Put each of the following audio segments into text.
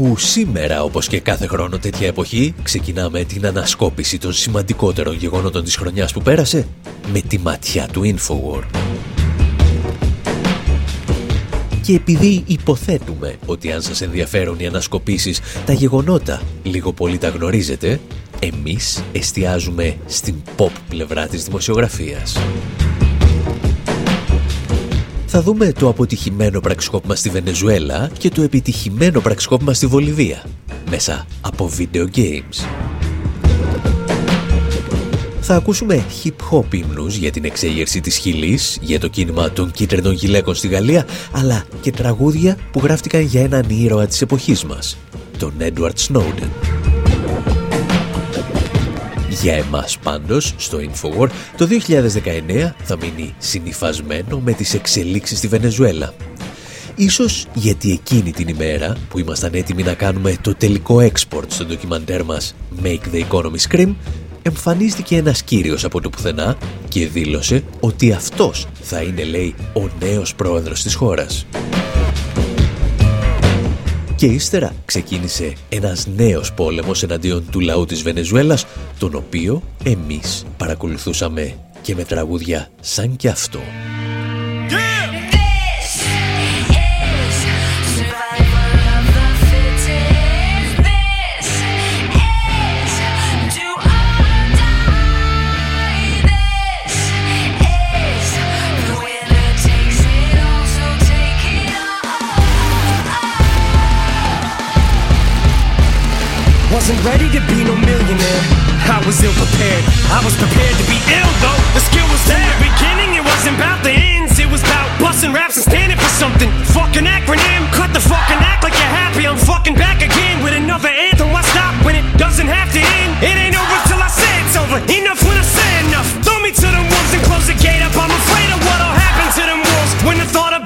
Όπου σήμερα, όπως και κάθε χρόνο τέτοια εποχή, ξεκινάμε την ανασκόπηση των σημαντικότερων γεγονότων της χρονιάς που πέρασε με τη ματιά του Infowar. Και επειδή υποθέτουμε ότι αν σας ενδιαφέρουν οι ανασκοπήσεις, τα γεγονότα λίγο πολύ τα γνωρίζετε, εμείς εστιάζουμε στην pop πλευρά της δημοσιογραφίας. Θα δούμε το αποτυχημένο πραξικόπημα στη Βενεζουέλα και το επιτυχημένο πραξικόπημα στη Βολιβία, μέσα από video games. Θα ακούσουμε hip-hop ύμνους για την εξέγερση της Χιλής, για το κίνημα των κίτρινων γυλαίκων στη Γαλλία, αλλά και τραγούδια που γράφτηκαν για έναν ήρωα της εποχής μας, τον Edward Snowden. Για εμάς πάντως, στο Infowar, το 2019 θα μείνει συνειφασμένο με τις εξελίξεις στη Βενεζουέλα. Ίσως γιατί εκείνη την ημέρα που ήμασταν έτοιμοι να κάνουμε το τελικό export στο ντοκιμαντέρ μας Make the Economy Scream, εμφανίστηκε ένας κύριος από το πουθενά και δήλωσε ότι αυτός θα είναι, λέει, ο νέος πρόεδρος της χώρας. Και ύστερα ξεκίνησε ένας νέος πόλεμος εναντίον του λαού της Βενεζουέλας, τον οποίο εμείς παρακολουθούσαμε και με τραγούδια σαν κι αυτό. Wasn't ready to be no millionaire. I was ill prepared. I was prepared to be ill though. The skill was there. In the beginning, it wasn't about the ends. It was about busting raps and standing for something. Fucking acronym. Cut the fucking act like you're happy. I'm fucking back again with another anthem. Why stop when it doesn't have to end? It ain't over till I say it's over. Enough when I say enough. Throw me to the wolves and close the gate up. I'm afraid of what'll happen to them wolves when the thought of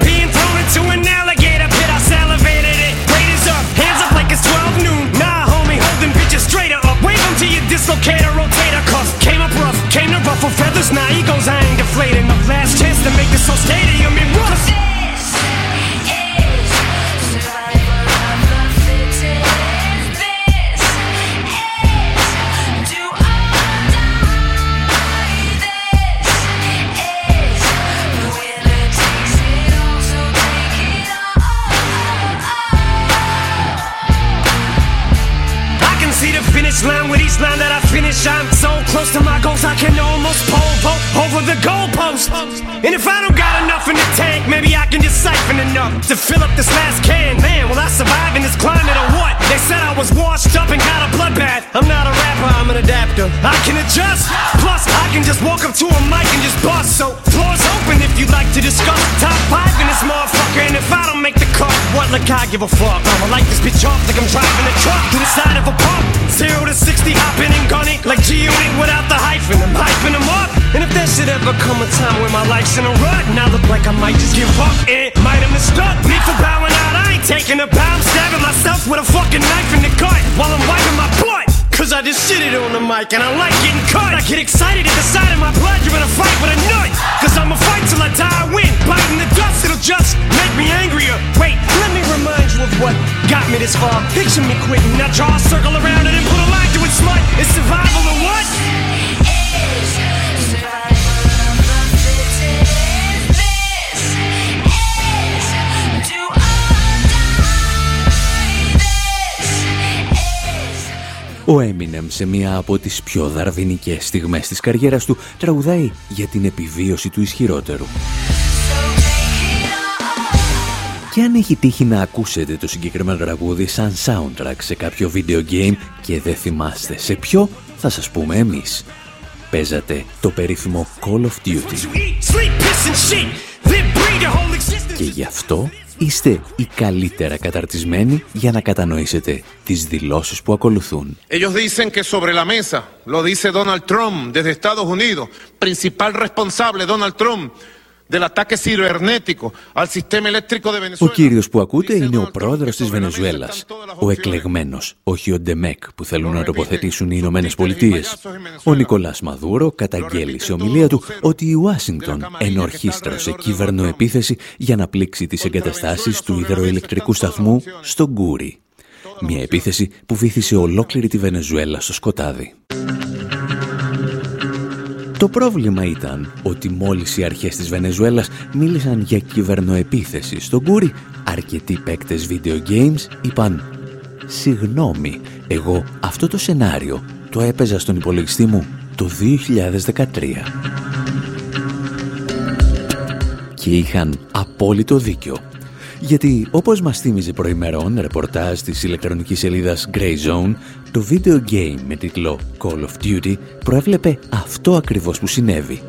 came to ruffle feathers. Now egos, I ain't deflating. The last chance to make this whole stadium in rough. Finish line with each line that I finish. I'm so close to my goals, I can almost pole vault over the goalpost. And if I don't got enough in the tank, maybe I can just siphon enough to fill up this last can. Man, will I survive in this climate or what? They said I was washed up and got a bloodbath. I'm not a rapper, I'm an adapter. I can adjust. Plus, I can just walk up to a mic and just bust. So, floor's open if you'd like to discuss. Top five in this motherfucker. And if I don't make the cut, what like I give a fuck? I'ma light this bitch off like I'm driving a truck to the side of a pump. Zero to 60, hopping and gunning like G-Unit without the hyphen. I'm hyping them up. And if there should ever come a time where my life's in a rut, I look like I might just give up, it might have mistook me for bowing out. I ain't taking a bow, I'm stabbing myself with a fucking knife in the gut while I'm wiping my butt. Cause I just shitted on the mic and I like getting cut. I get excited at the sight of my blood. You're in a fight with a nut. Cause I'ma fight till I die, I win. Biting the dust, it'll just make me angrier. Wait, let me remind you of what got me this far. Picture me quitting. Now draw a circle around it and put a line to it, smut. It's survival or what? Ο Έμινεμ σε μία από τις πιο δαρδινικές στιγμές της καριέρας του τραγουδάει για την επιβίωση του ισχυρότερου. Και αν έχει τύχει να ακούσετε το συγκεκριμένο τραγούδι σαν soundtrack σε κάποιο video game και δεν θυμάστε σε ποιο, θα σας πούμε εμείς. Παίζατε το περίφημο Call of Duty. Και γι' αυτό είστε οι καλύτερα καταρτισμένοι για να κατανοήσετε τις δηλώσεις που ακολουθούν. Ellos dicen que sobre la mesa, lo dice Donald Trump desde Estados Unidos, principal responsable Donald Trump ο κύριος που ακούτε είναι ο πρόεδρος της Βενεζουέλας, ο εκλεγμένος, όχι ο Ντεμέκ που θέλουν να τοποθετήσουν οι Ηνωμένες Πολιτείες. Ο Νικολάς Μαδούρο καταγγέλει σε ομιλία του ότι η Ουάσιγκτον ενορχίστρωσε κυβερνοεπίθεση για να πλήξει τις εγκαταστάσεις του υδροηλεκτρικού σταθμού στο Γκούρι. Μια επίθεση που βήθησε ολόκληρη τη Βενεζουέλα στο σκοτάδι. Το πρόβλημα ήταν ότι μόλις οι αρχές της Βενεζουέλας μίλησαν για κυβερνοεπίθεση στον Κούρι, αρκετοί παίκτες video games είπαν «Συγγνώμη, εγώ αυτό το σενάριο το έπαιζα στον υπολογιστή μου το 2013». Και είχαν απόλυτο δίκιο. Γιατί, όπως μας θύμιζε προημερών ρεπορτάζ της ηλεκτρονικής σελίδας Grey Zone, το video game με τίτλο Call of Duty προέβλεπε αυτό ακριβώς που συνέβη.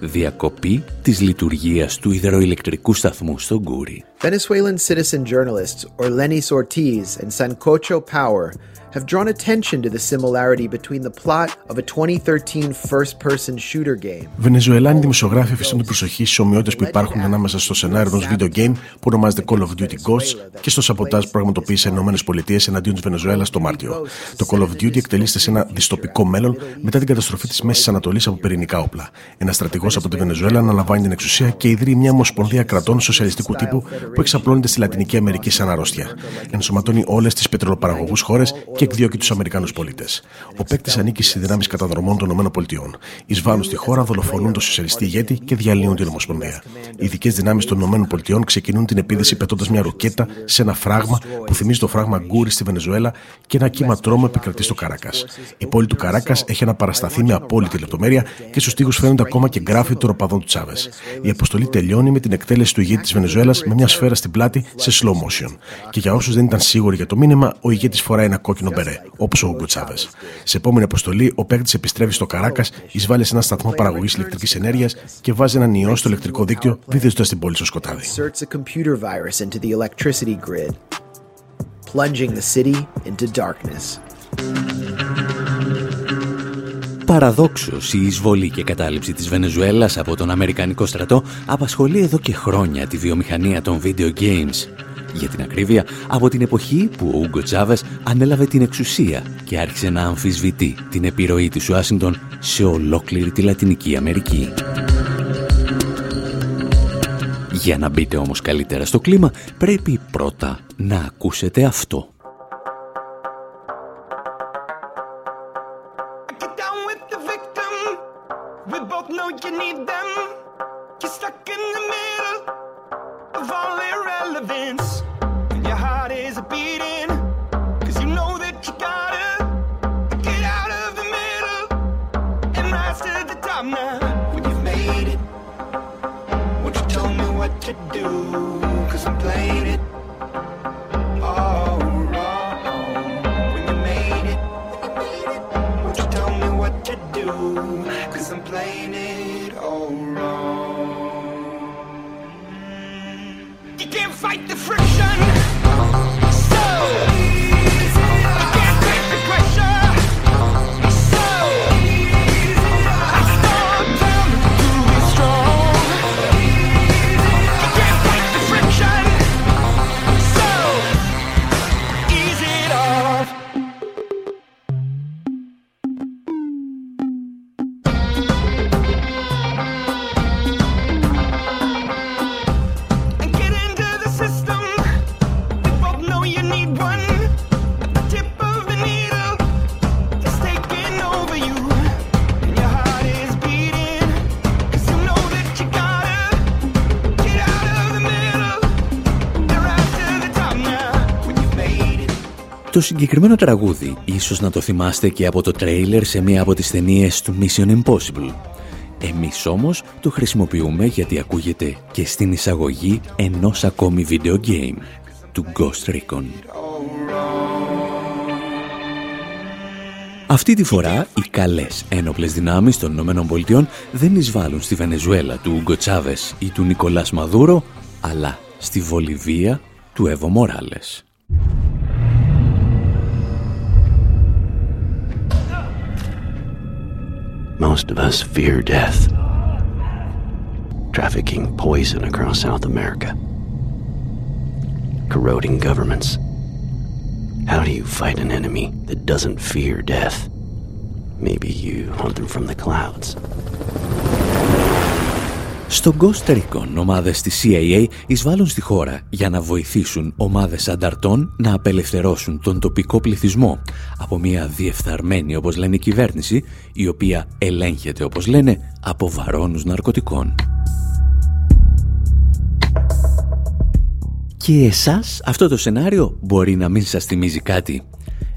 Διακοπή της λειτουργίας του υδροηλεκτρικού σταθμού στο Γκούρι. Venezuelan citizen journalists Orlenis Ortiz and Sancocho Power have drawn attention to the similarity between the plot of a 2013 first-person shooter game. Βενεζουελάνοι δημοσιογράφοι αφήσαν την προσοχή στι ομοιότητες που υπάρχουν ανάμεσα στο σενάριο ενός video game που ονομάζεται Call of Duty Ghosts και στο σαποτάζ που πραγματοποίησε οι ΗΠΑ εναντίον της Βενεζουέλας το Μάρτιο. Το Call of Duty εκτελείστε σε ένα διστοπικό μέλλον μετά την καταστροφή της Μέσης Ανατολής από πυρηνικά όπλα. Ένας στρατηγός από τη Βενεζουέλα αναλαμβάνει την εξουσία και ιδρύει μια ομοσπονδία κρατών σοσιαλιστικού τύπου που εξαπλώνεται στη Λατινική Αμερική σαν αρρώστια. Ενσωματώνει όλες τις πετρελοπαραγωγούς χώρες και εκδιώκει τους Αμερικανού πολίτες. Ο παίκτης ανήκει στις δυνάμεις καταδρομών των ΗΠΑ. Εισβάλλουν στη χώρα, δολοφονούν τον σοσιαλιστή ηγέτη και διαλύουν την Ομοσπονδία. Οι ειδικέ δυνάμεις των ΗΠΑ ξεκινούν την επίδεση πετώντας μια ροκέτα σε ένα φράγμα που θυμίζει το φράγμα Γκούρι στη Βενεζουέλα και ένα κύμα τρόμο επικρατεί στο Καράκας. Η πόλη του Καράκας έχει αναπαρασταθεί με απόλυτη λεπτομέρεια και στους τοίχου φαίνονται ακόμα και γκράφη των οπαδών του Τσάβες. Η αποστολή τελειώνει με την εκτέλεση του ηγέτη της Βενεζουέλας με μια σφαίρα στην πλάτη σε slow motion. Και για όσους δεν ήταν σίγουροι για το μήνυμα, ο ηγέτης φοράει ένα κόκκινο μπερέ, όπως ο Ούγκο Τσάβες. Σε επόμενη αποστολή, ο παίκτης επιστρέφει στο Καράκας, εισβάλλει σε ένα σταθμό παραγωγής ηλεκτρικής ενέργειας και βάζει έναν ιό στο ηλεκτρικό δίκτυο, δίδυζοντα την πόλη στο σκοτάδι. plunging the city into darkness. Παραδόξως, η εισβολή και κατάληψη της Βενεζουέλας από τον Αμερικανικό στρατό απασχολεί εδώ και χρόνια τη βιομηχανία των video games. Για την ακρίβεια, από την εποχή που ο Ούγκο Τσάβες ανέλαβε την εξουσία και άρχισε να αμφισβητεί την επιρροή της Ουάσιντον σε ολόκληρη τη Λατινική Αμερική. Για να μπείτε όμως καλύτερα στο κλίμα, πρέπει πρώτα να ακούσετε αυτό. Το συγκεκριμένο τραγούδι ίσως να το θυμάστε και από το τρέιλερ σε μία από τις ταινίες του Mission Impossible. Εμείς όμως το χρησιμοποιούμε γιατί ακούγεται και στην εισαγωγή ενός ακόμη video game, του Ghost Recon. Αυτή τη φορά οι καλές ένοπλες δυνάμεις των ΗΠΑ δεν εισβάλλουν στη Βενεζουέλα του Ούγκο Τσάβες ή του Νικολάς Μαδούρο, αλλά στη Βολιβία του Εύω Μοράλες. Most of us fear death. Trafficking poison across South America. Corroding governments. How do you fight an enemy that doesn't fear death? Maybe you hunt them from the clouds. Στο Ghost Recon, ομάδες της CIA εισβάλλουν στη χώρα για να βοηθήσουν ομάδες ανταρτών να απελευθερώσουν τον τοπικό πληθυσμό από μια διεφθαρμένη, όπως λένε, κυβέρνηση, η οποία ελέγχεται, όπως λένε, από βαρόνους ναρκωτικών. Και εσάς αυτό το σενάριο μπορεί να μην σας θυμίζει κάτι.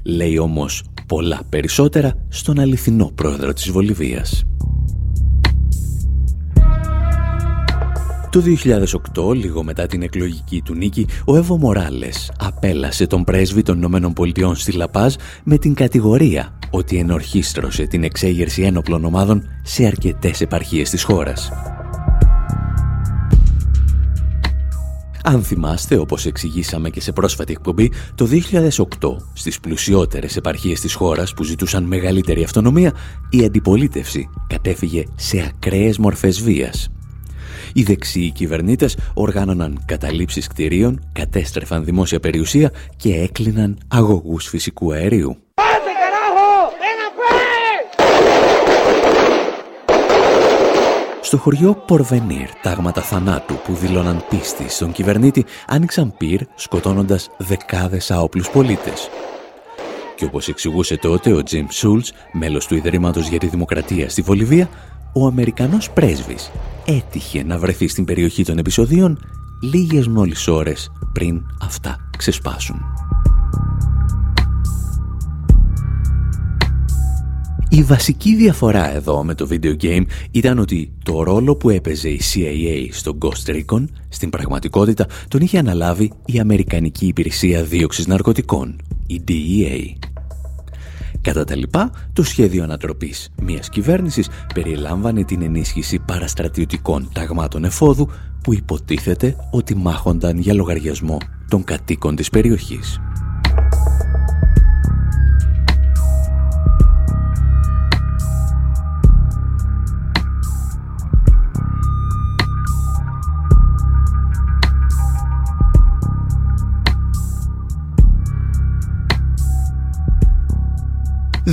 Λέει όμως πολλά περισσότερα στον αληθινό πρόεδρο της Βολιβίας. Το 2008, λίγο μετά την εκλογική του νίκη, ο Εύω Μοράλες απέλασε τον πρέσβη των Ηνωμένων Πολιτειών στη Λαπάζ με την κατηγορία ότι ενορχίστρωσε την εξέγερση ένοπλων ομάδων σε αρκετές επαρχίες της χώρας. Αν θυμάστε, όπως εξηγήσαμε και σε πρόσφατη εκπομπή, το 2008 στις πλουσιότερες επαρχίες της χώρας που ζητούσαν μεγαλύτερη αυτονομία, η αντιπολίτευση κατέφυγε σε ακραίες μορφές βίας. Οι δεξιοί κυβερνήτες οργάνωναν καταλήψεις κτηρίων, κατέστρεφαν δημόσια περιουσία και έκλειναν αγωγούς φυσικού αερίου. Στο χωριό Πορβενίρ, τάγματα θανάτου που δηλώναν πίστη στον κυβερνήτη άνοιξαν πυρ σκοτώνοντας δεκάδες άοπλους πολίτες. Και όπως εξηγούσε τότε ο Τζιμ Σούλτς, μέλος του Ιδρύματος για τη Δημοκρατία στη Βολιβία, ο Αμερικανός πρέσβης έτυχε να βρεθεί στην περιοχή των επεισοδίων λίγες μόλις ώρες πριν αυτά ξεσπάσουν. Η βασική διαφορά εδώ με το video game ήταν ότι το ρόλο που έπαιζε η CIA στο Ghost Recon στην πραγματικότητα τον είχε αναλάβει η Αμερικανική Υπηρεσία Δίωξης Ναρκωτικών, η DEA. Κατά τα λοιπά, το σχέδιο ανατροπής μιας κυβέρνησης περιλάμβανε την ενίσχυση παραστρατιωτικών ταγμάτων εφόδου που υποτίθεται ότι μάχονταν για λογαριασμό των κατοίκων της περιοχής.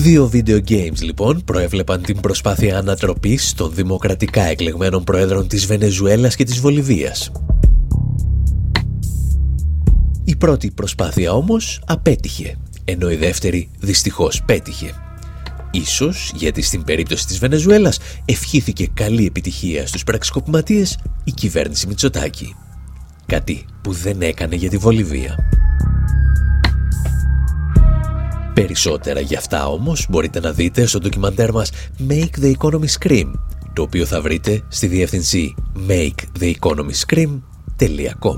Δύο video games λοιπόν προέβλεπαν την προσπάθεια ανατροπής των δημοκρατικά εκλεγμένων προέδρων της Βενεζουέλας και της Βολιβίας. Η πρώτη προσπάθεια όμως απέτυχε, ενώ η δεύτερη δυστυχώς πέτυχε. Ίσως γιατί στην περίπτωση της Βενεζουέλας ευχήθηκε καλή επιτυχία στους πραξικοπηματίες η κυβέρνηση Μητσοτάκη. Κάτι που δεν έκανε για τη Βολιβία. Περισσότερα για αυτά όμως μπορείτε να δείτε στο ντοκιμαντέρ μας Make the Economy Scream, το οποίο θα βρείτε στη διεύθυνση maketheeconomyscream.com.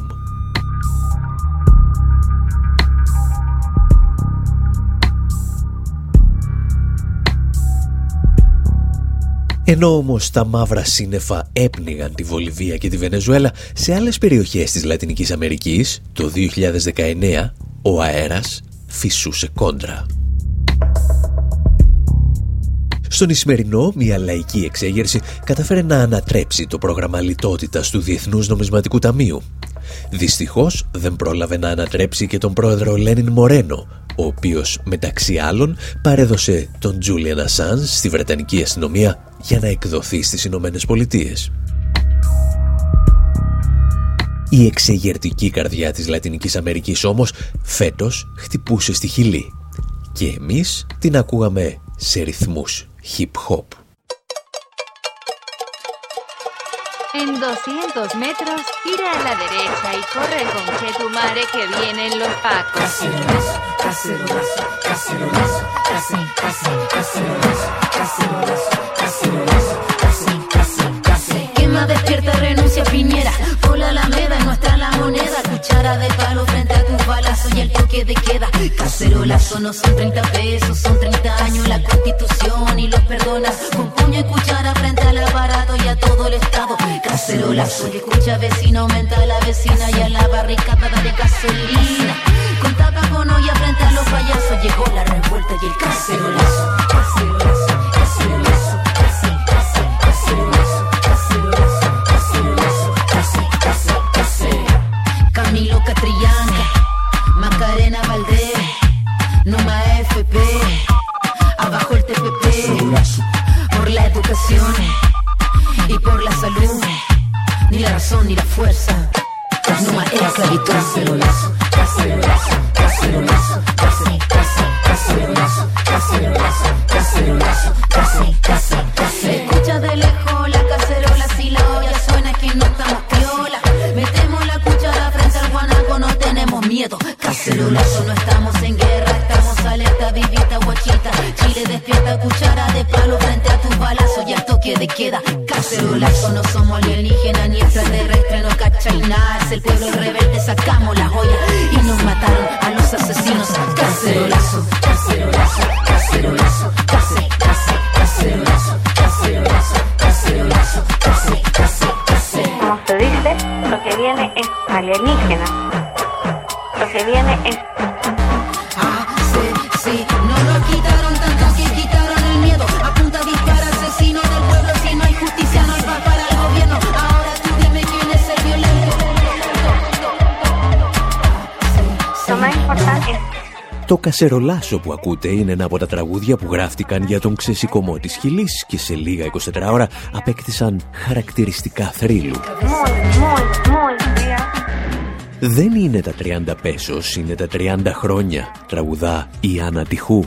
Ενώ όμως τα μαύρα σύννεφα έπνιγαν τη Βολιβία και τη Βενεζουέλα σε άλλες περιοχές της Λατινικής Αμερικής, το 2019 ο αέρας φυσούσε κόντρα. Στον Ισημερινό, μια λαϊκή εξέγερση καταφέρε να ανατρέψει το πρόγραμμα λιτότητας του Διεθνούς Νομισματικού Ταμείου. Δυστυχώς δεν πρόλαβε να ανατρέψει και τον πρόεδρο Λένιν Μορένο, ο οποίος μεταξύ άλλων παρέδωσε τον Τζούλιαν Ασάνς στη Βρετανική αστυνομία για να εκδοθεί στις Ηνωμένες Πολιτείες. Η εξεγερτική καρδιά της Λατινικής Αμερικής όμως φέτος χτυπούσε στη Χιλή και εμείς την ακούγαμε σε ρυθμούς hip-hop. En 200 metros, gira a la derecha y corre con que tu madre que vienen los pacos. Cacerolas, cacerolas, cacerolas, cacerolas, cacerolas, cacerolas, cacerolas, cacerolas, despierta, renuncia, Piñera. Por la alameda, nuestra la moneda. Cuchara de palo frente a tu balazo y el toque de queda. Cacerolazo no son 30 pesos, son 30 años la constitución y los perdonas. Con puño y cuchara frente al aparato y a todo el Estado. cacerolazo. Y escucha vecino, aumenta la vecina y a la barricada de gasolina. Con con olla frente a los payasos llegó la revuelta y el. Cacerolazo, cacerolazo, corazones y por la salud. Ni la razón ni la fuerza. No más esclavitud. Cacerolazo, cacerolazo, cacerolazo, casi, casi, cacerolazo, cacerolazo, cacerolazo, casi, casi, casi. Escucha de lejos la cacerola, si la olla suena que no estamos piola. Metemos la cuchara frente al guanaco, no tenemos miedo. Cacerolazo no No somos alienígenas ni extraterrestres, no cachai nada. Es el pueblo rebelde, κασερολάσο που ακούτε είναι ένα από τα τραγούδια που γράφτηκαν για τον ξεσηκωμό της χιλής και σε λίγα 24 ώρα απέκτησαν χαρακτηριστικά θρύλου. muy, muy, muy bien. Δεν είναι τα 30 πέσος, είναι τα 30 χρόνια, τραγουδά η Άννα Τυχού.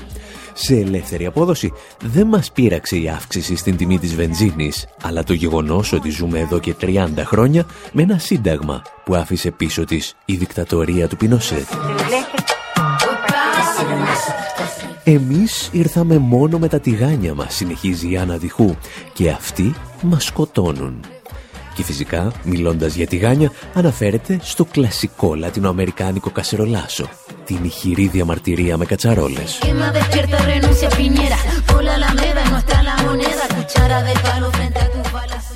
Σε ελεύθερη απόδοση δεν μας πείραξε η αύξηση στην τιμή της βενζίνης, αλλά το γεγονός ότι ζούμε εδώ και 30 χρόνια με ένα σύνταγμα που άφησε πίσω της η δικτατορία του Πινοσέτ. Εμείς ήρθαμε μόνο με τα τηγάνια μας, συνεχίζει η Άννα Τυχού, και αυτοί μας σκοτώνουν. Και φυσικά, μιλώντας για τηγάνια, αναφέρεται στο κλασικό λατινοαμερικάνικο κασερολάσο, την ηχηρή διαμαρτυρία με κατσαρόλες.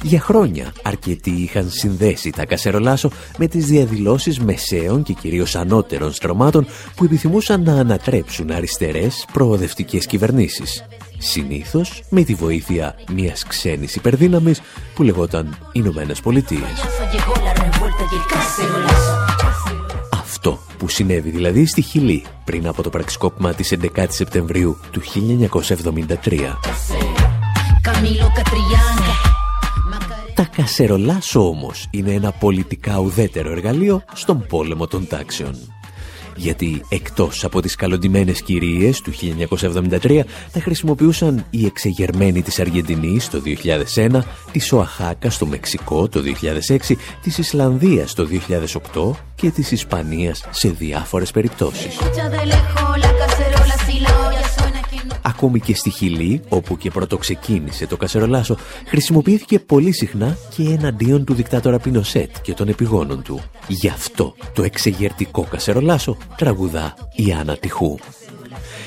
Quema despierta, renuncia Piñera. Por la Alameda, nuestra la moneda. Cuchara de palo frente a tus balazos. Για χρόνια αρκετοί είχαν συνδέσει τα κασερολάσο με τις διαδηλώσεις μεσαίων και κυρίως ανώτερων στρωμάτων που επιθυμούσαν να ανατρέψουν αριστερές προοδευτικές κυβερνήσεις. Συνήθως με τη βοήθεια μιας ξένης υπερδύναμης που λεγόταν Ηνωμένες Πολιτείες. Llegó la revuelta y el cacerolazo. Αυτό που συνέβη δηλαδή στη Χιλή πριν από το πραξικόπημα της 11 Σεπτεμβρίου του 1973. Camilo Catrillán. Macarena. Τα κασερολάσο όμως είναι ένα πολιτικά ουδέτερο εργαλείο στον πόλεμο των τάξεων. Γιατί εκτός από τις καλοντημένες κυρίες του 1973 τα χρησιμοποιούσαν οι εξεγερμένοι της Αργεντινής το 2001, της Οαχάκα στο Μεξικό το 2006, της Ισλανδίας το 2008 και της Ισπανίας σε διάφορες περιπτώσεις. Ακόμη και στη Χιλή, όπου και πρώτο ξεκίνησε το κασερολάσο, χρησιμοποιήθηκε πολύ συχνά και εναντίον του δικτάτορα Πινοσέτ και των επιγόνων του. Γι' αυτό το εξεγερτικό κασερολάσο τραγουδά η Άννα Τυχού.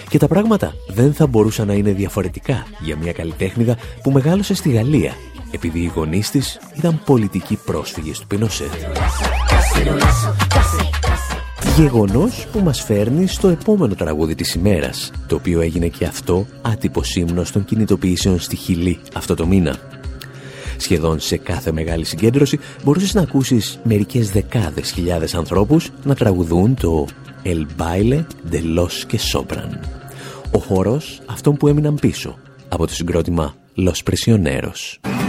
Και τα πράγματα δεν θα μπορούσαν να είναι διαφορετικά για μια καλλιτέχνηδα που μεγάλωσε στη Γαλλία, επειδή οι γονείς της ήταν πολιτικοί πρόσφυγες του Πινοσέτ. Γεγονός που μας φέρνει στο επόμενο τραγούδι της ημέρας, το οποίο έγινε και αυτό άτυπο ύμνος των κινητοποιήσεων στη Χιλή αυτό το μήνα. Σχεδόν σε κάθε μεγάλη συγκέντρωση μπορούσες να ακούσεις μερικές δεκάδες χιλιάδες ανθρώπους να τραγουδούν το El Baile de los que Sobran. Ο χορός αυτών που έμειναν πίσω από το συγκρότημα Los Prisioneros.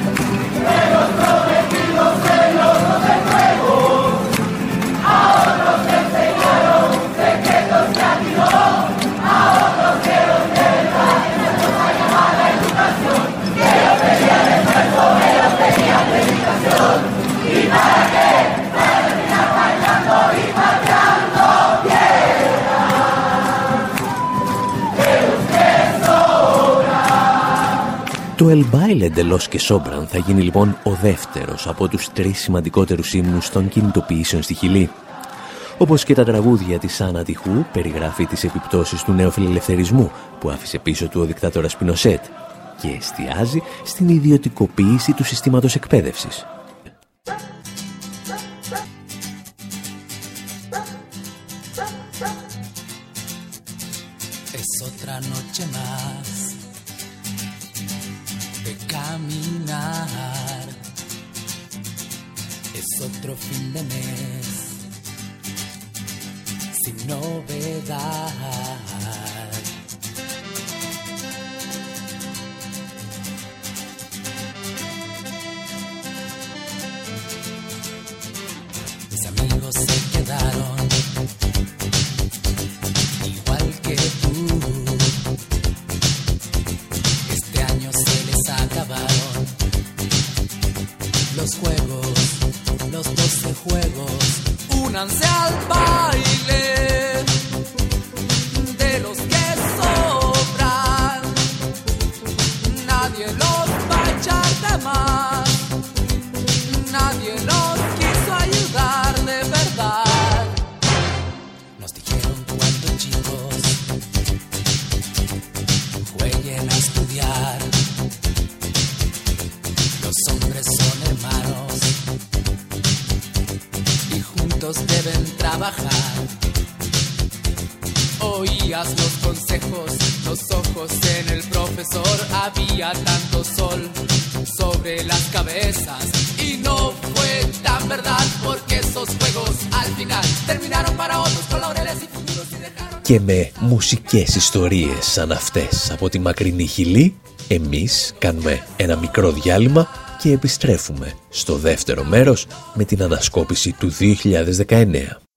Το El Baile de los que Sobran θα γίνει λοιπόν ο δεύτερος από τους τρεις σημαντικότερους ύμνους των κινητοποιήσεων στη Χιλή. Όπως και τα τραγούδια της Άννα Τυχού περιγράφει τις επιπτώσεις του νεοφιλελευθερισμού που άφησε πίσω του ο δικτάτορας Πινοσέτ και εστιάζει στην ιδιωτικοποίηση του συστήματος εκπαίδευσης. de mes, sin novedad. και με μουσικές ιστορίες σαν αυτές από τη μακρινή χιλή, εμείς κάνουμε ένα μικρό διάλειμμα και επιστρέφουμε στο δεύτερο μέρος με την ανασκόπηση του 2019.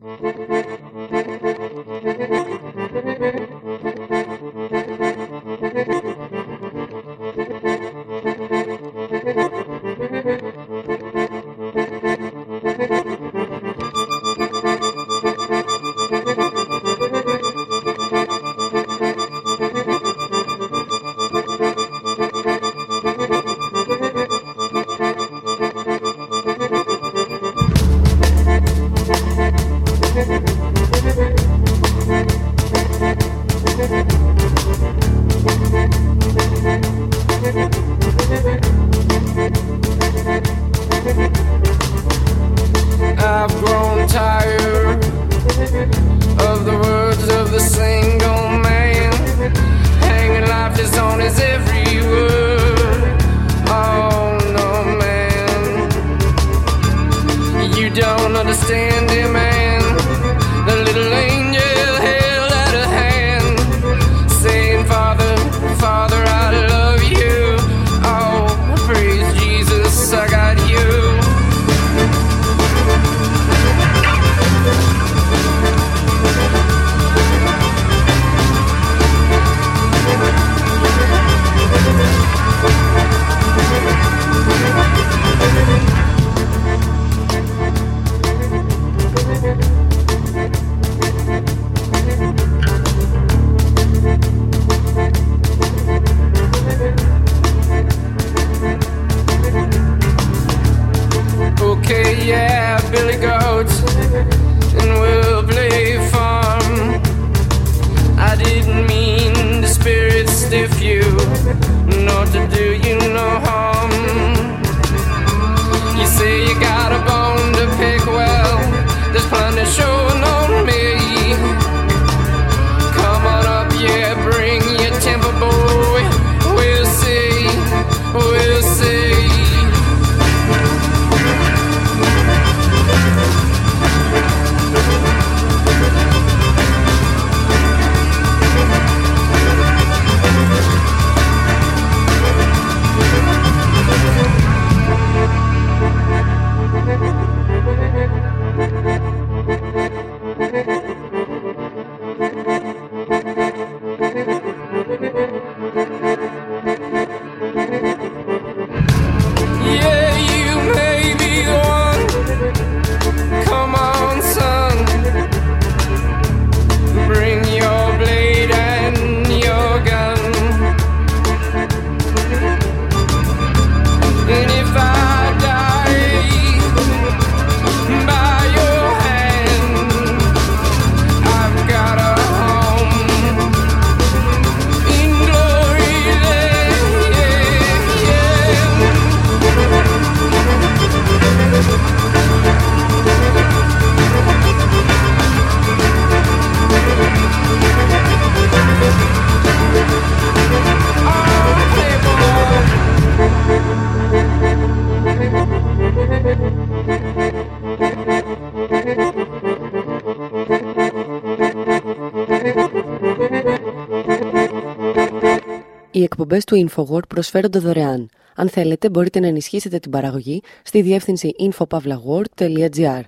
Εκπομπές του InfoWord προσφέρονται δωρεάν. Αν θέλετε, μπορείτε να ενισχύσετε την παραγωγή στη διεύθυνση infopavlagor.gr.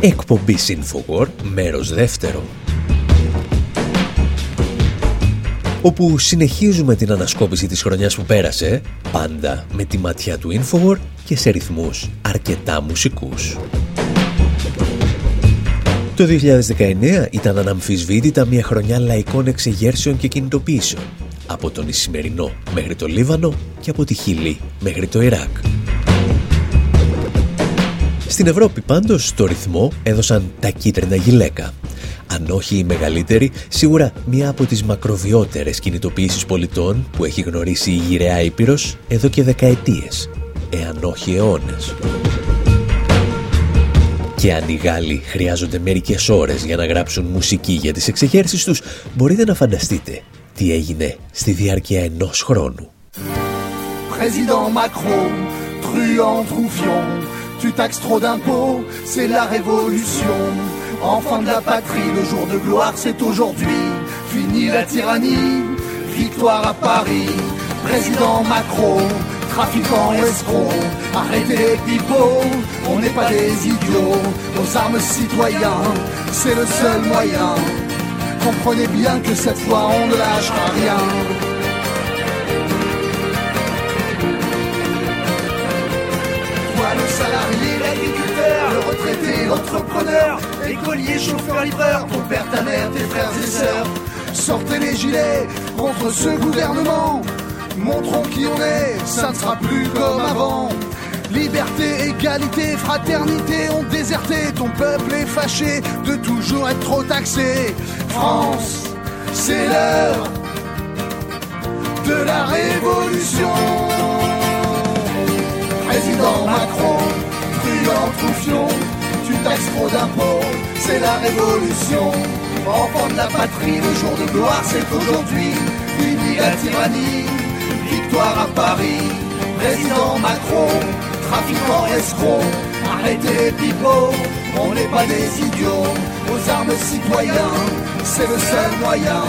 Εκπομπή Infowar, μέρος δεύτερο. Όπου συνεχίζουμε την ανασκόπηση της χρονιάς που πέρασε, πάντα με τη ματιά του Infowar και σε ρυθμούς αρκετά μουσικούς. Το 2019 ήταν αναμφισβήτητα μια χρονιά λαϊκών εξεγέρσεων και κινητοποιήσεων. Από τον Ισημερινό μέχρι το Λίβανο και από τη Χιλή μέχρι το Ιράκ. Στην Ευρώπη πάντως το ρυθμό έδωσαν τα κίτρινα γυλαίκα. Αν όχι η μεγαλύτερη, σίγουρα μία από τις μακροβιότερες κινητοποιήσεις πολιτών που έχει γνωρίσει η γυραιά Ήπειρος εδώ και δεκαετίες, εάν όχι αιώνες. Και αν οι Γάλλοι χρειάζονται μερικές ώρες για να γράψουν μουσική για τις εξεγέρσεις τους, μπορείτε να φανταστείτε τι έγινε στη διάρκεια ενός χρόνου. Président Macron, truand, troufion, tu taxes trop d'impôts, c'est la révolution. Enfant de la patrie, le jour de gloire c'est aujourd'hui. Fini la tyrannie, victoire à Paris. Président Macron, trafiquants, escrocs, arrêtez les pipeaux, on n'est pas des idiots, aux armes citoyens, c'est le seul moyen. Comprenez bien que cette fois on ne lâchera rien. Voilà le salarié, l'agriculteur, le retraité, l'entrepreneur, l'écolier, chauffeur, livreur, ton père, ta mère, tes frères et sœurs. Sortez les gilets contre ce gouvernement. Montrons qui on est, ça ne sera plus comme avant. Liberté, égalité, fraternité ont déserté. Ton peuple est fâché de toujours être trop taxé. France, c'est l'heure de la révolution. Président Macron, truand, troufion, tu taxes trop d'impôts, c'est la révolution. Enfant de la patrie, le jour de gloire, c'est aujourd'hui. Fini la tyrannie, victoire à Paris. Président Macron, trafiquants, escrocs, arrêtez pipeaux, on n'est pas des idiots. Aux armes citoyens, c'est le seul moyen.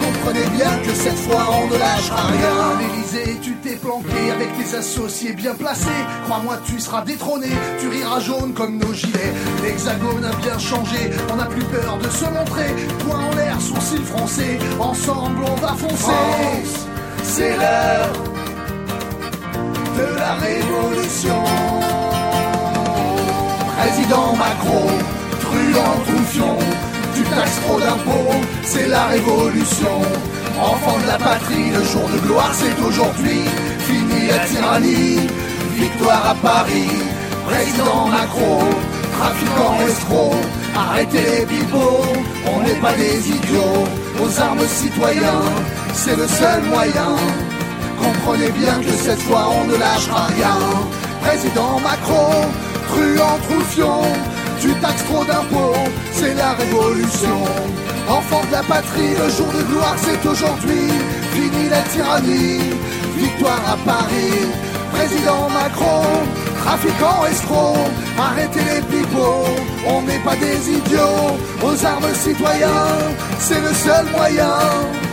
Comprenez bien que cette fois on ne lâchera rien. L'Élysée, tu t'es planqué avec tes associés bien placés. Crois-moi, tu seras détrôné, tu riras jaune comme nos gilets. L'hexagone a bien changé, on n'a plus peur de se montrer. Point en l'air, sourcils froncés, ensemble on va foncer. C'est l'heure de la révolution. Président Macron, truand, troufion, tu taxes trop d'impôts, c'est la révolution. Enfant de la patrie, le jour de gloire c'est aujourd'hui. Fini la tyrannie, victoire à Paris. Président Macron, trafiquants, escrocs, arrêtez les pipeaux, on n'est pas des idiots. Aux armes citoyens, c'est le seul moyen. Comprenez bien que cette fois on ne lâchera rien. Président Macron, truand, troufion, tu taxes trop d'impôts, c'est la révolution. Enfant de la patrie, le jour de gloire c'est aujourd'hui. Fini la tyrannie, victoire à Paris. Président Macron, trafiquants, escrocs, arrêtez les pipeaux, on n'est pas des idiots. Aux armes citoyens, c'est le seul moyen.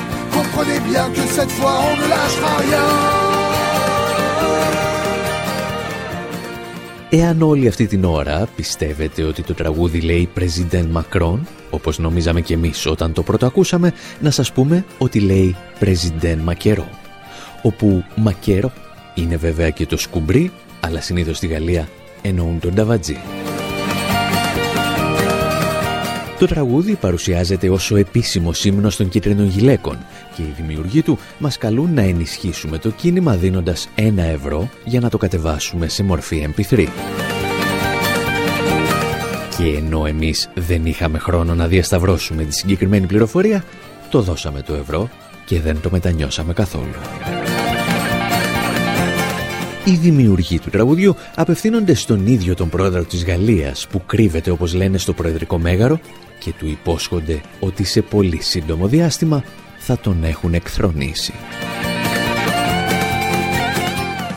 Comprenez bien que cette fois on ne lâchera rien. Εάν όλη αυτή την ώρα πιστεύετε ότι το τραγούδι λέει President Macron, όπως νομίζαμε κι εμείς όταν το πρώτο ακούσαμε, να σας πούμε ότι λέει President Μακέρο, όπου Μακέρο είναι βέβαια και το σκουμπρί, αλλά συνήθως στη Γαλλία εννοούν τον Ταβατζή. Το τραγούδι παρουσιάζεται ως ο επίσημος ύμνος των κίτρινων γυλαίκων και οι δημιουργοί του μας καλούν να ενισχύσουμε το κίνημα δίνοντας ένα ευρώ για να το κατεβάσουμε σε μορφή MP3. Και ενώ εμείς δεν είχαμε χρόνο να διασταυρώσουμε τη συγκεκριμένη πληροφορία, το δώσαμε το ευρώ και δεν το μετανιώσαμε καθόλου. Οι δημιουργοί του τραγουδιού απευθύνονται στον ίδιο τον πρόεδρο της Γαλλίας που κρύβεται όπως λένε στο προεδρικό μέγαρο και του υπόσχονται ότι σε πολύ σύντομο διάστημα θα τον έχουν εκθρονήσει.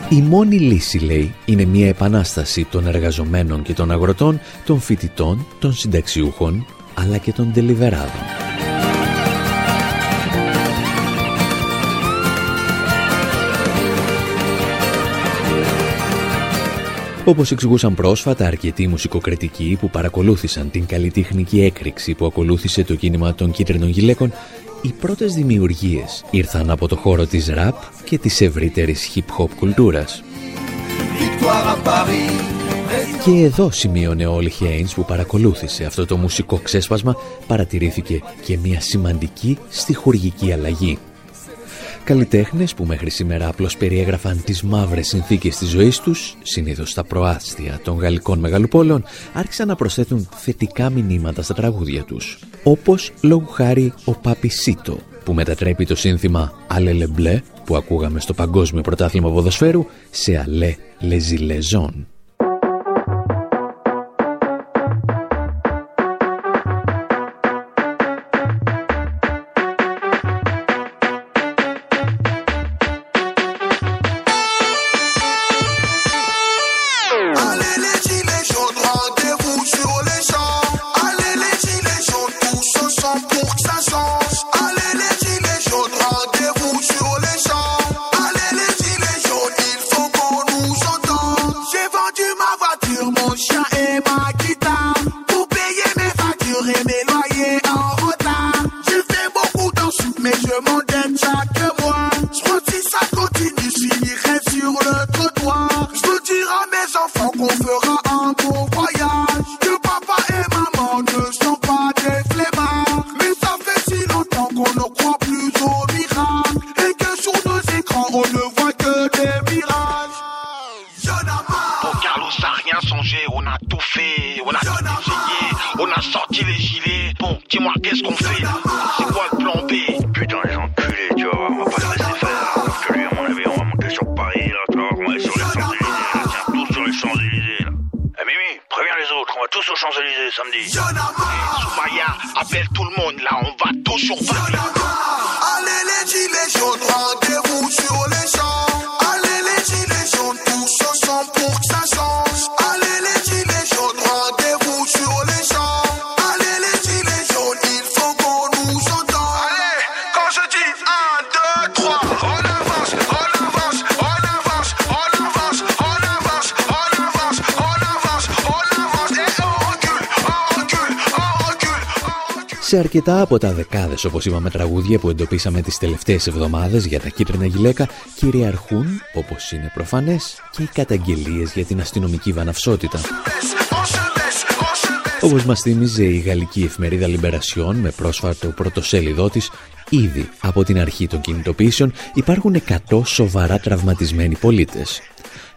Η μόνη λύση, λέει, είναι μια επανάσταση των εργαζομένων και των αγροτών, των φοιτητών, των συνταξιούχων, αλλά και των τελιβεράδων. Όπως εξηγούσαν πρόσφατα αρκετοί μουσικοκριτικοί που παρακολούθησαν την καλλιτεχνική έκρηξη που ακολούθησε το κίνημα των κίτρινων γυλαίκων, οι πρώτες δημιουργίες ήρθαν από το χώρο της ραπ και της ευρύτερης hip-hop κουλτούρας. Και εδώ σημείωνε ο Όλι Χέινς που παρακολούθησε αυτό το μουσικό ξέσπασμα παρατηρήθηκε και μια σημαντική στοιχουργική αλλαγή. Καλλιτέχνες που μέχρι σήμερα απλώς περιέγραφαν τις μαύρες συνθήκες της ζωής τους, συνήθως στα προάστια των γαλλικών μεγαλοπόλεων, άρχισαν να προσθέτουν θετικά μηνύματα στα τραγούδια τους. Όπως λόγου χάρη ο Πάπη Σίτο, που μετατρέπει το σύνθημα «Αλέ Λεμπλέ» που ακούγαμε στο Παγκόσμιο Πρωτάθλημα Ποδοσφαίρου σε «Αλέ Λεζιλεζόν». Σε αρκετά από τα δεκάδες, όπως είπαμε, τραγούδια που εντοπίσαμε τις τελευταίες εβδομάδες για τα κίτρινα γυλαίκα, κυριαρχούν, όπως είναι προφανές, και οι καταγγελίες για την αστυνομική βαναυσότητα. Όπως μας θύμιζε η γαλλική εφημερίδα Λιμπερασιόν με πρόσφατο πρωτοσέλιδό της, ήδη από την αρχή των κινητοποιήσεων υπάρχουν 100 σοβαρά τραυματισμένοι πολίτες.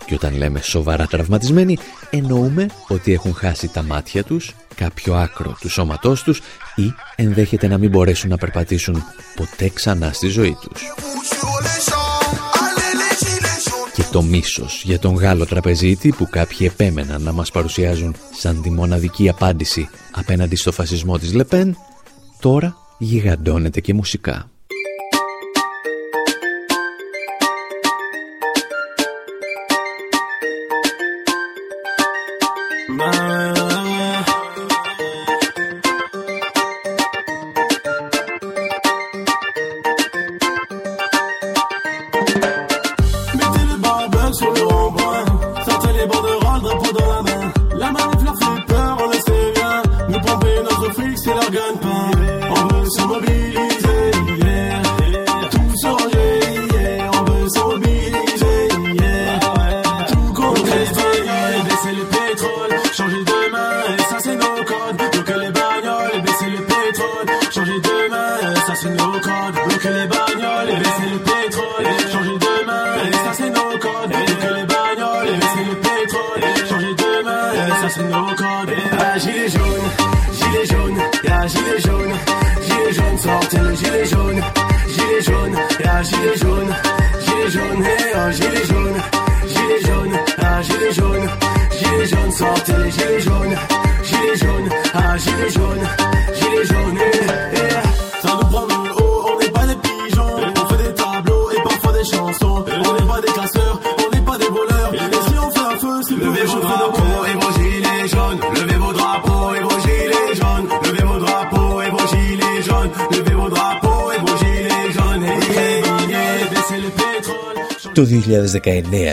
Και όταν λέμε σοβαρά τραυματισμένοι, εννοούμε ότι έχουν χάσει τα μάτια τους, κάποιο άκρο του σώματός τους ή ενδέχεται να μην μπορέσουν να περπατήσουν ποτέ ξανά στη ζωή τους. Και το μίσος για τον Γάλλο τραπεζίτη που κάποιοι επέμεναν να μας παρουσιάζουν σαν τη μοναδική απάντηση απέναντι στο φασισμό της Λεπέν, τώρα γιγαντώνεται και μουσικά.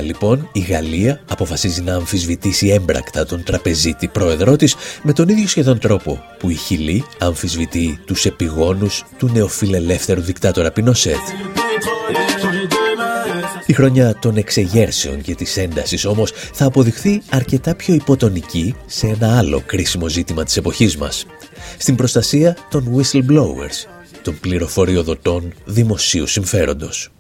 Λοιπόν η Γαλλία αποφασίζει να αμφισβητήσει έμπρακτα τον τραπεζίτη πρόεδρό της με τον ίδιο σχεδόν τρόπο που η Χιλή αμφισβητεί τους επιγόνους του νεοφιλελεύθερου δικτάτορα Πινοσέτ. Η χρονιά των εξεγέρσεων και της έντασης όμως θα αποδειχθεί αρκετά πιο υποτονική σε ένα άλλο κρίσιμο ζήτημα της εποχής μας. Στην προστασία των whistleblowers, των πληροφοριοδοτών δημοσίου συμφέροντος.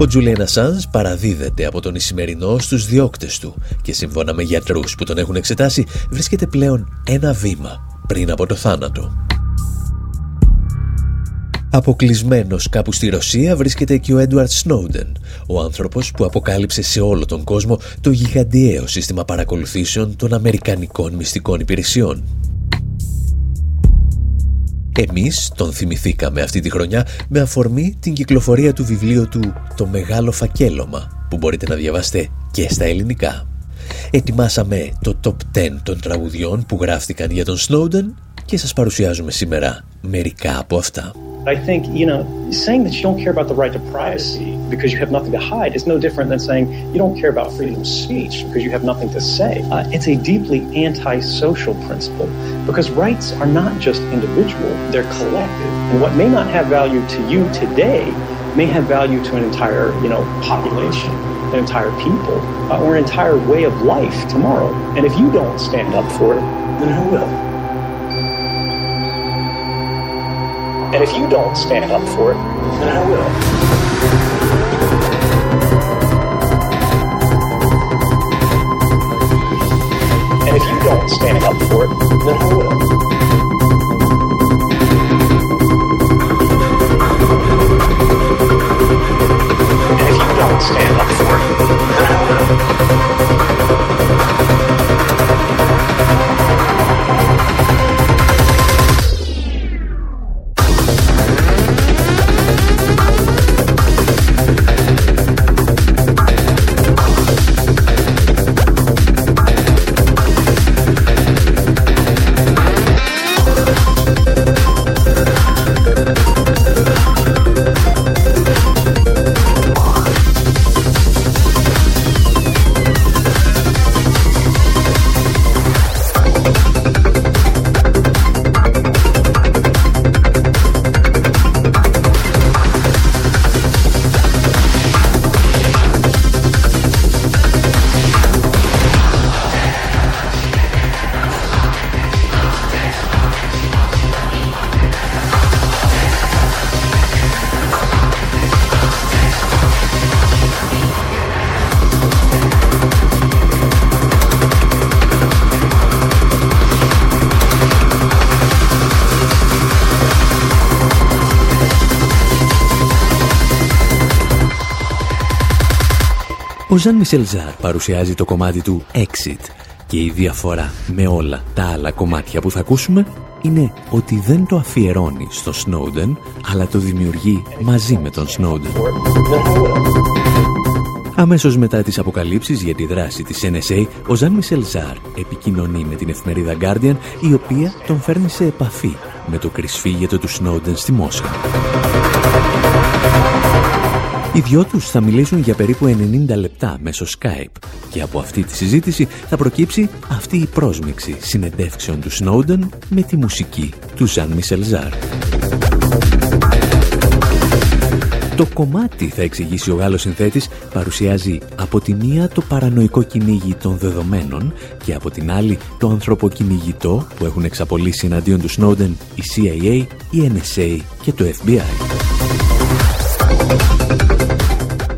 Ο Τζούλιαν Ασάνς παραδίδεται από τον Ισημερινό στους διώκτες του και σύμφωνα με γιατρούς που τον έχουν εξετάσει βρίσκεται πλέον ένα βήμα πριν από το θάνατο. Αποκλεισμένος κάπου στη Ρωσία βρίσκεται και ο Έντουαρτ Σνόντεν, ο άνθρωπος που αποκάλυψε σε όλο τον κόσμο το γιγαντιαίο σύστημα παρακολουθήσεων των Αμερικανικών μυστικών υπηρεσιών. Εμείς τον θυμηθήκαμε αυτή τη χρονιά με αφορμή την κυκλοφορία του βιβλίου του «Το Μεγάλο Φακέλωμα» που μπορείτε να διαβάσετε και στα ελληνικά. Ετοιμάσαμε το top 10 των τραγουδιών που γράφτηκαν για τον Σνόντεν και σας παρουσιάζουμε σήμερα μερικά από αυτά. I think, you know, saying that you don't care about the right to privacy because you have nothing to hide is no different than saying you don't care about freedom of speech because you have nothing to say. Uh, it's a deeply anti-social principle because rights are not just individual, they're collective. And what may not have value to you today may have value to an entire, you know, population, an entire people, uh, or an entire way of life tomorrow. And if you don't stand up for it, then who will? And if you don't stand up for it, then I will. And if you don't stand up for it, then I will. And if you don't stand Ζαν Μισελ Ζάρ παρουσιάζει το κομμάτι του Exit και η διαφορά με όλα τα άλλα κομμάτια που θα ακούσουμε είναι ότι δεν το αφιερώνει στο Snowden, αλλά το δημιουργεί μαζί με τον Snowden. Αμέσως μετά τις αποκαλύψεις για τη δράση της NSA, ο Ζαν Μισελ Ζάρ επικοινωνεί με την εφημερίδα Guardian, η οποία τον φέρνει σε επαφή με το κρυσφύγετο του Snowden στη Μόσχα. Οι δυο τους θα μιλήσουν για περίπου 90 λεπτά μέσω Skype και από αυτή τη συζήτηση θα προκύψει αυτή η πρόσμιξη συνεντεύξεων του Snowden με τη μουσική του Ζαν Μισελ Ζάρ. Το κομμάτι, θα εξηγήσει ο Γάλλος συνθέτης, παρουσιάζει από τη μία το παρανοϊκό κυνήγι των δεδομένων και από την άλλη το ανθρωποκυνηγητό που έχουν εξαπολύσει εναντίον του Snowden η CIA, η NSA και το FBI.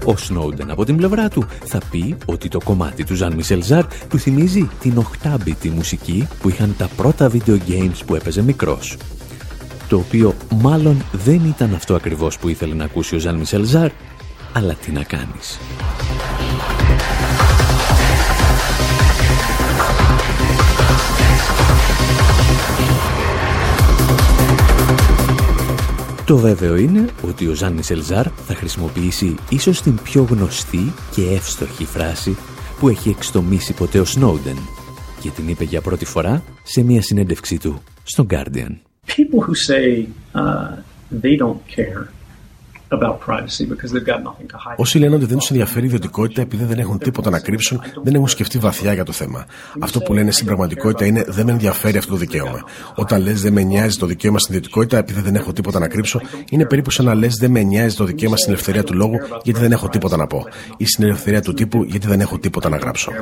Ο Σνόντεν από την πλευρά του θα πει ότι το κομμάτι του Ζαν Μισελ του θυμίζει την οχτάμπιτη μουσική που είχαν τα πρώτα video games που έπαιζε μικρός. Το οποίο μάλλον δεν ήταν αυτό ακριβώς που ήθελε να ακούσει ο Ζαν Μισελ αλλά τι να κάνεις. Το βέβαιο είναι ότι ο Ζαν Μισελζάρ θα χρησιμοποιήσει ίσως την πιο γνωστή και εύστοχη φράση που έχει εξτομίσει ποτέ ο Σνόντεν και την είπε για πρώτη φορά σε μια συνέντευξή του στον Guardian. People who say uh, they don't care Όσοι λένε ότι δεν τους ενδιαφέρει η ιδιωτικότητα επειδή δεν έχουν τίποτα να κρύψουν, δεν έχουν σκεφτεί βαθιά για το θέμα. Αυτό που λένε στην πραγματικότητα είναι δεν με ενδιαφέρει αυτό το δικαίωμα. Όταν λες δεν με νοιάζει το δικαίωμα στην ιδιωτικότητα επειδή δεν έχω τίποτα να κρύψω, είναι περίπου σαν να λες δεν με νοιάζει το δικαίωμα στην ελευθερία του λόγου γιατί δεν έχω τίποτα να πω. Ή στην ελευθερία του τύπου γιατί δεν έχω τίποτα να γράψω.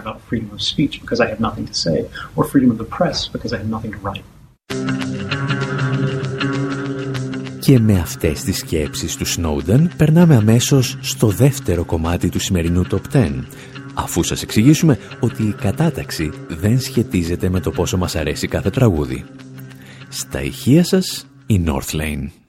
Και με αυτές τις σκέψεις του Σνόντεν περνάμε αμέσως στο δεύτερο κομμάτι του σημερινού Top 10 αφού σας εξηγήσουμε ότι η κατάταξη δεν σχετίζεται με το πόσο μας αρέσει κάθε τραγούδι. Στα ηχεία σας η North Lane.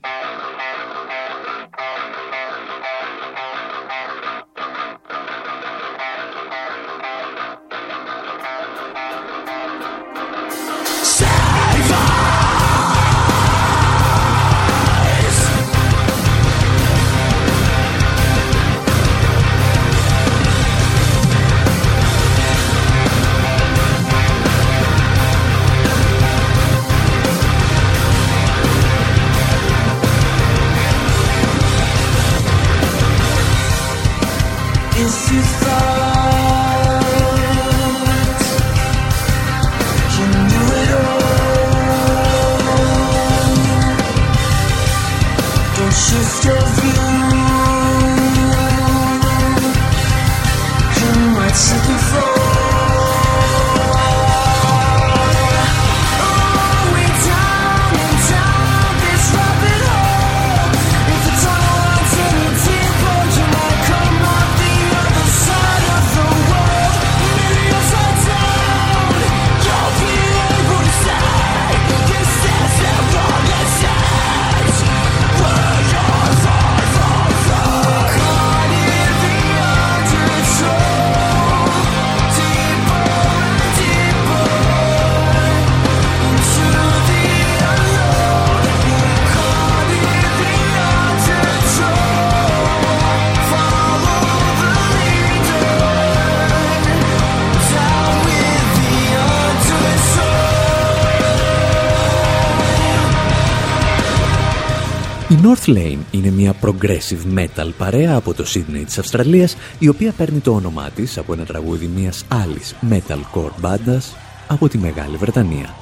North Lane είναι μια progressive metal παρέα από το Sydney της Αυστραλίας η οποία παίρνει το όνομά της από ένα τραγούδι μιας άλλης metalcore μπάντας από τη Μεγάλη Βρετανία.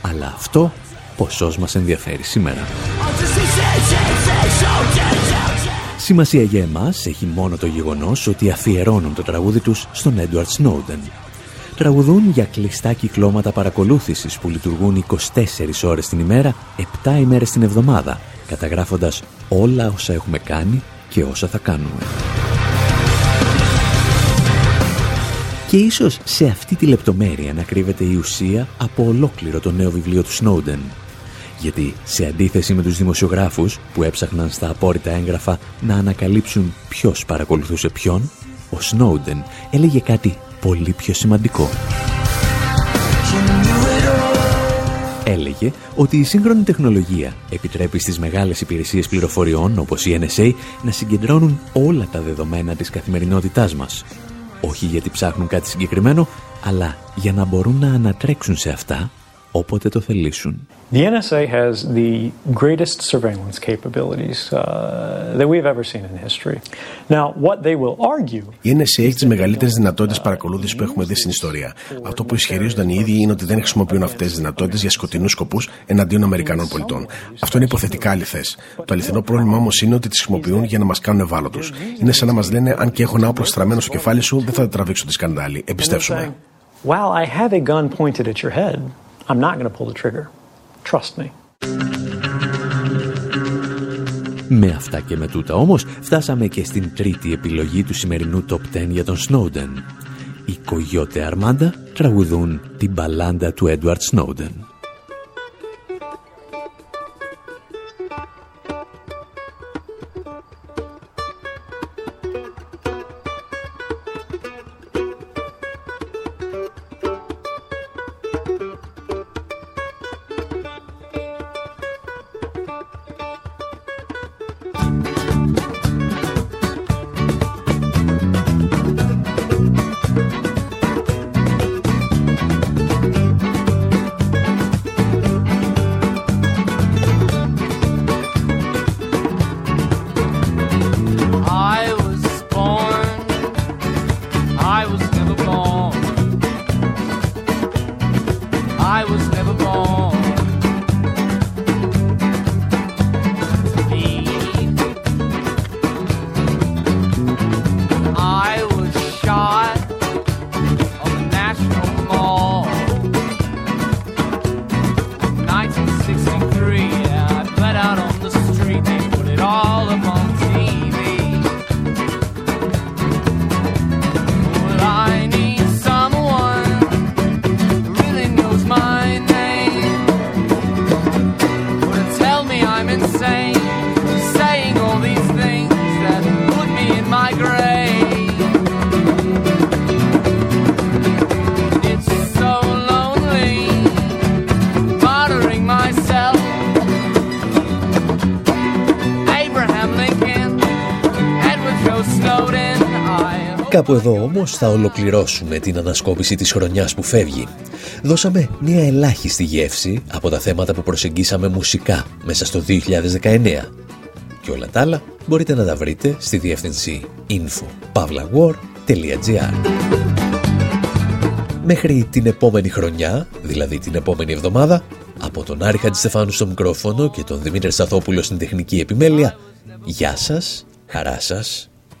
Αλλά αυτό ποσός μας ενδιαφέρει σήμερα. Σημασία για εμάς έχει μόνο το γεγονός ότι αφιερώνουν το τραγούδι τους στον Edward Snowden. Τραγουδούν για κλειστά κυκλώματα παρακολούθησης που λειτουργούν 24 ώρες την ημέρα, 7 ημέρες την εβδομάδα καταγράφοντας όλα όσα έχουμε κάνει και όσα θα κάνουμε. Και ίσως σε αυτή τη λεπτομέρεια να κρύβεται η ουσία από ολόκληρο το νέο βιβλίο του Σνόντεν. Γιατί σε αντίθεση με τους δημοσιογράφους που έψαχναν στα απόρριτα έγγραφα να ανακαλύψουν ποιος παρακολουθούσε ποιον, ο Σνόντεν έλεγε κάτι πολύ πιο σημαντικό έλεγε ότι η σύγχρονη τεχνολογία επιτρέπει στις μεγάλες υπηρεσίες πληροφοριών όπως η NSA να συγκεντρώνουν όλα τα δεδομένα της καθημερινότητάς μας. Όχι γιατί ψάχνουν κάτι συγκεκριμένο, αλλά για να μπορούν να ανατρέξουν σε αυτά όποτε το θελήσουν. The NSA has the greatest surveillance capabilities uh, that we've ever seen in history. Now, what they will argue. Η NSA έχει τις μεγαλύτερες δυνατότητες παρακολούθησης που έχουμε δει στην ιστορία. Αυτό που ισχυρίζονταν οι ίδιοι είναι ότι δεν χρησιμοποιούν αυτές τις δυνατότητες για σκοτεινούς σκοπούς εναντίον Αμερικανών πολιτών. Αυτό είναι υποθετικά αληθές. Το αληθινό πρόβλημα όμως είναι ότι τις χρησιμοποιούν για να μας κάνουν ευάλωτους. Είναι σαν να μας λένε αν και έχω ένα όπλο στραμμένο στο κεφάλι σου, δεν θα τραβήξω τη σκανδάλη. Εμπιστεύσουμε. While I have a gun pointed at your head, I'm not going to pull the trigger. Trust me. Με αυτά και με τούτα όμως φτάσαμε και στην τρίτη επιλογή του σημερινού Top 10 για τον Snowden. Οι Κογιώτε Αρμάντα τραγουδούν την μπαλάντα του Edward Snowden. Κάπου εδώ όμως θα ολοκληρώσουμε την ανασκόπηση της χρονιάς που φεύγει. Δώσαμε μια ελάχιστη γεύση από τα θέματα που προσεγγίσαμε μουσικά μέσα στο 2019. Και όλα τα άλλα μπορείτε να τα βρείτε στη διεύθυνση info.pavlawar.gr Μέχρι την επόμενη χρονιά, δηλαδή την επόμενη εβδομάδα, από τον Άρη Χατζηστεφάνου στο μικρόφωνο και τον Δημήτρη Σταθόπουλο στην τεχνική επιμέλεια, γεια σας, χαρά σας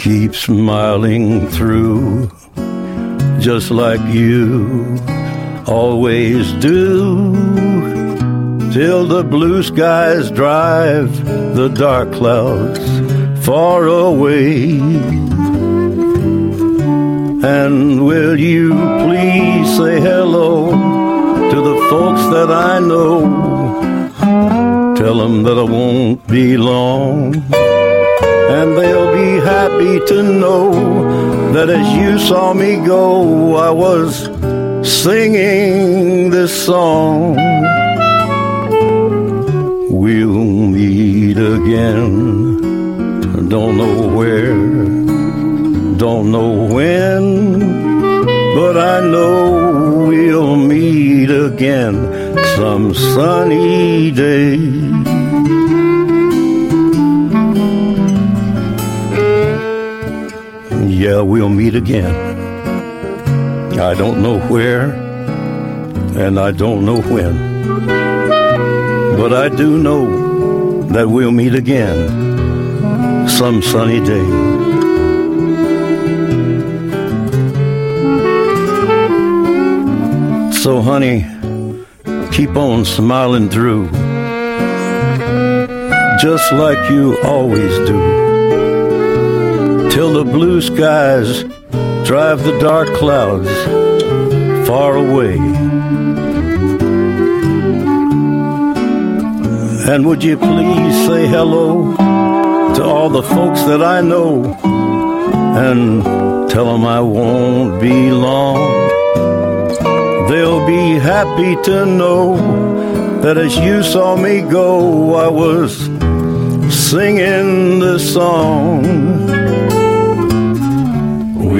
keep smiling through, just like you always do, till the blue skies drive the dark clouds far away. And will you please say hello to the folks that I know? Tell them that I won't be long happy to know that as you saw me go, I was singing this song. We'll meet again, don't know where, don't know when, but I know we'll meet again some sunny day. Yeah, we'll meet again. I don't know where, and I don't know when. But I do know that we'll meet again some sunny day. So, honey, keep on smiling through, just like you always do till the blue skies drive the dark clouds far away. And would you please say hello to all the folks that I know and tell them I won't be long. They'll be happy to know that as you saw me go, I was singing this song.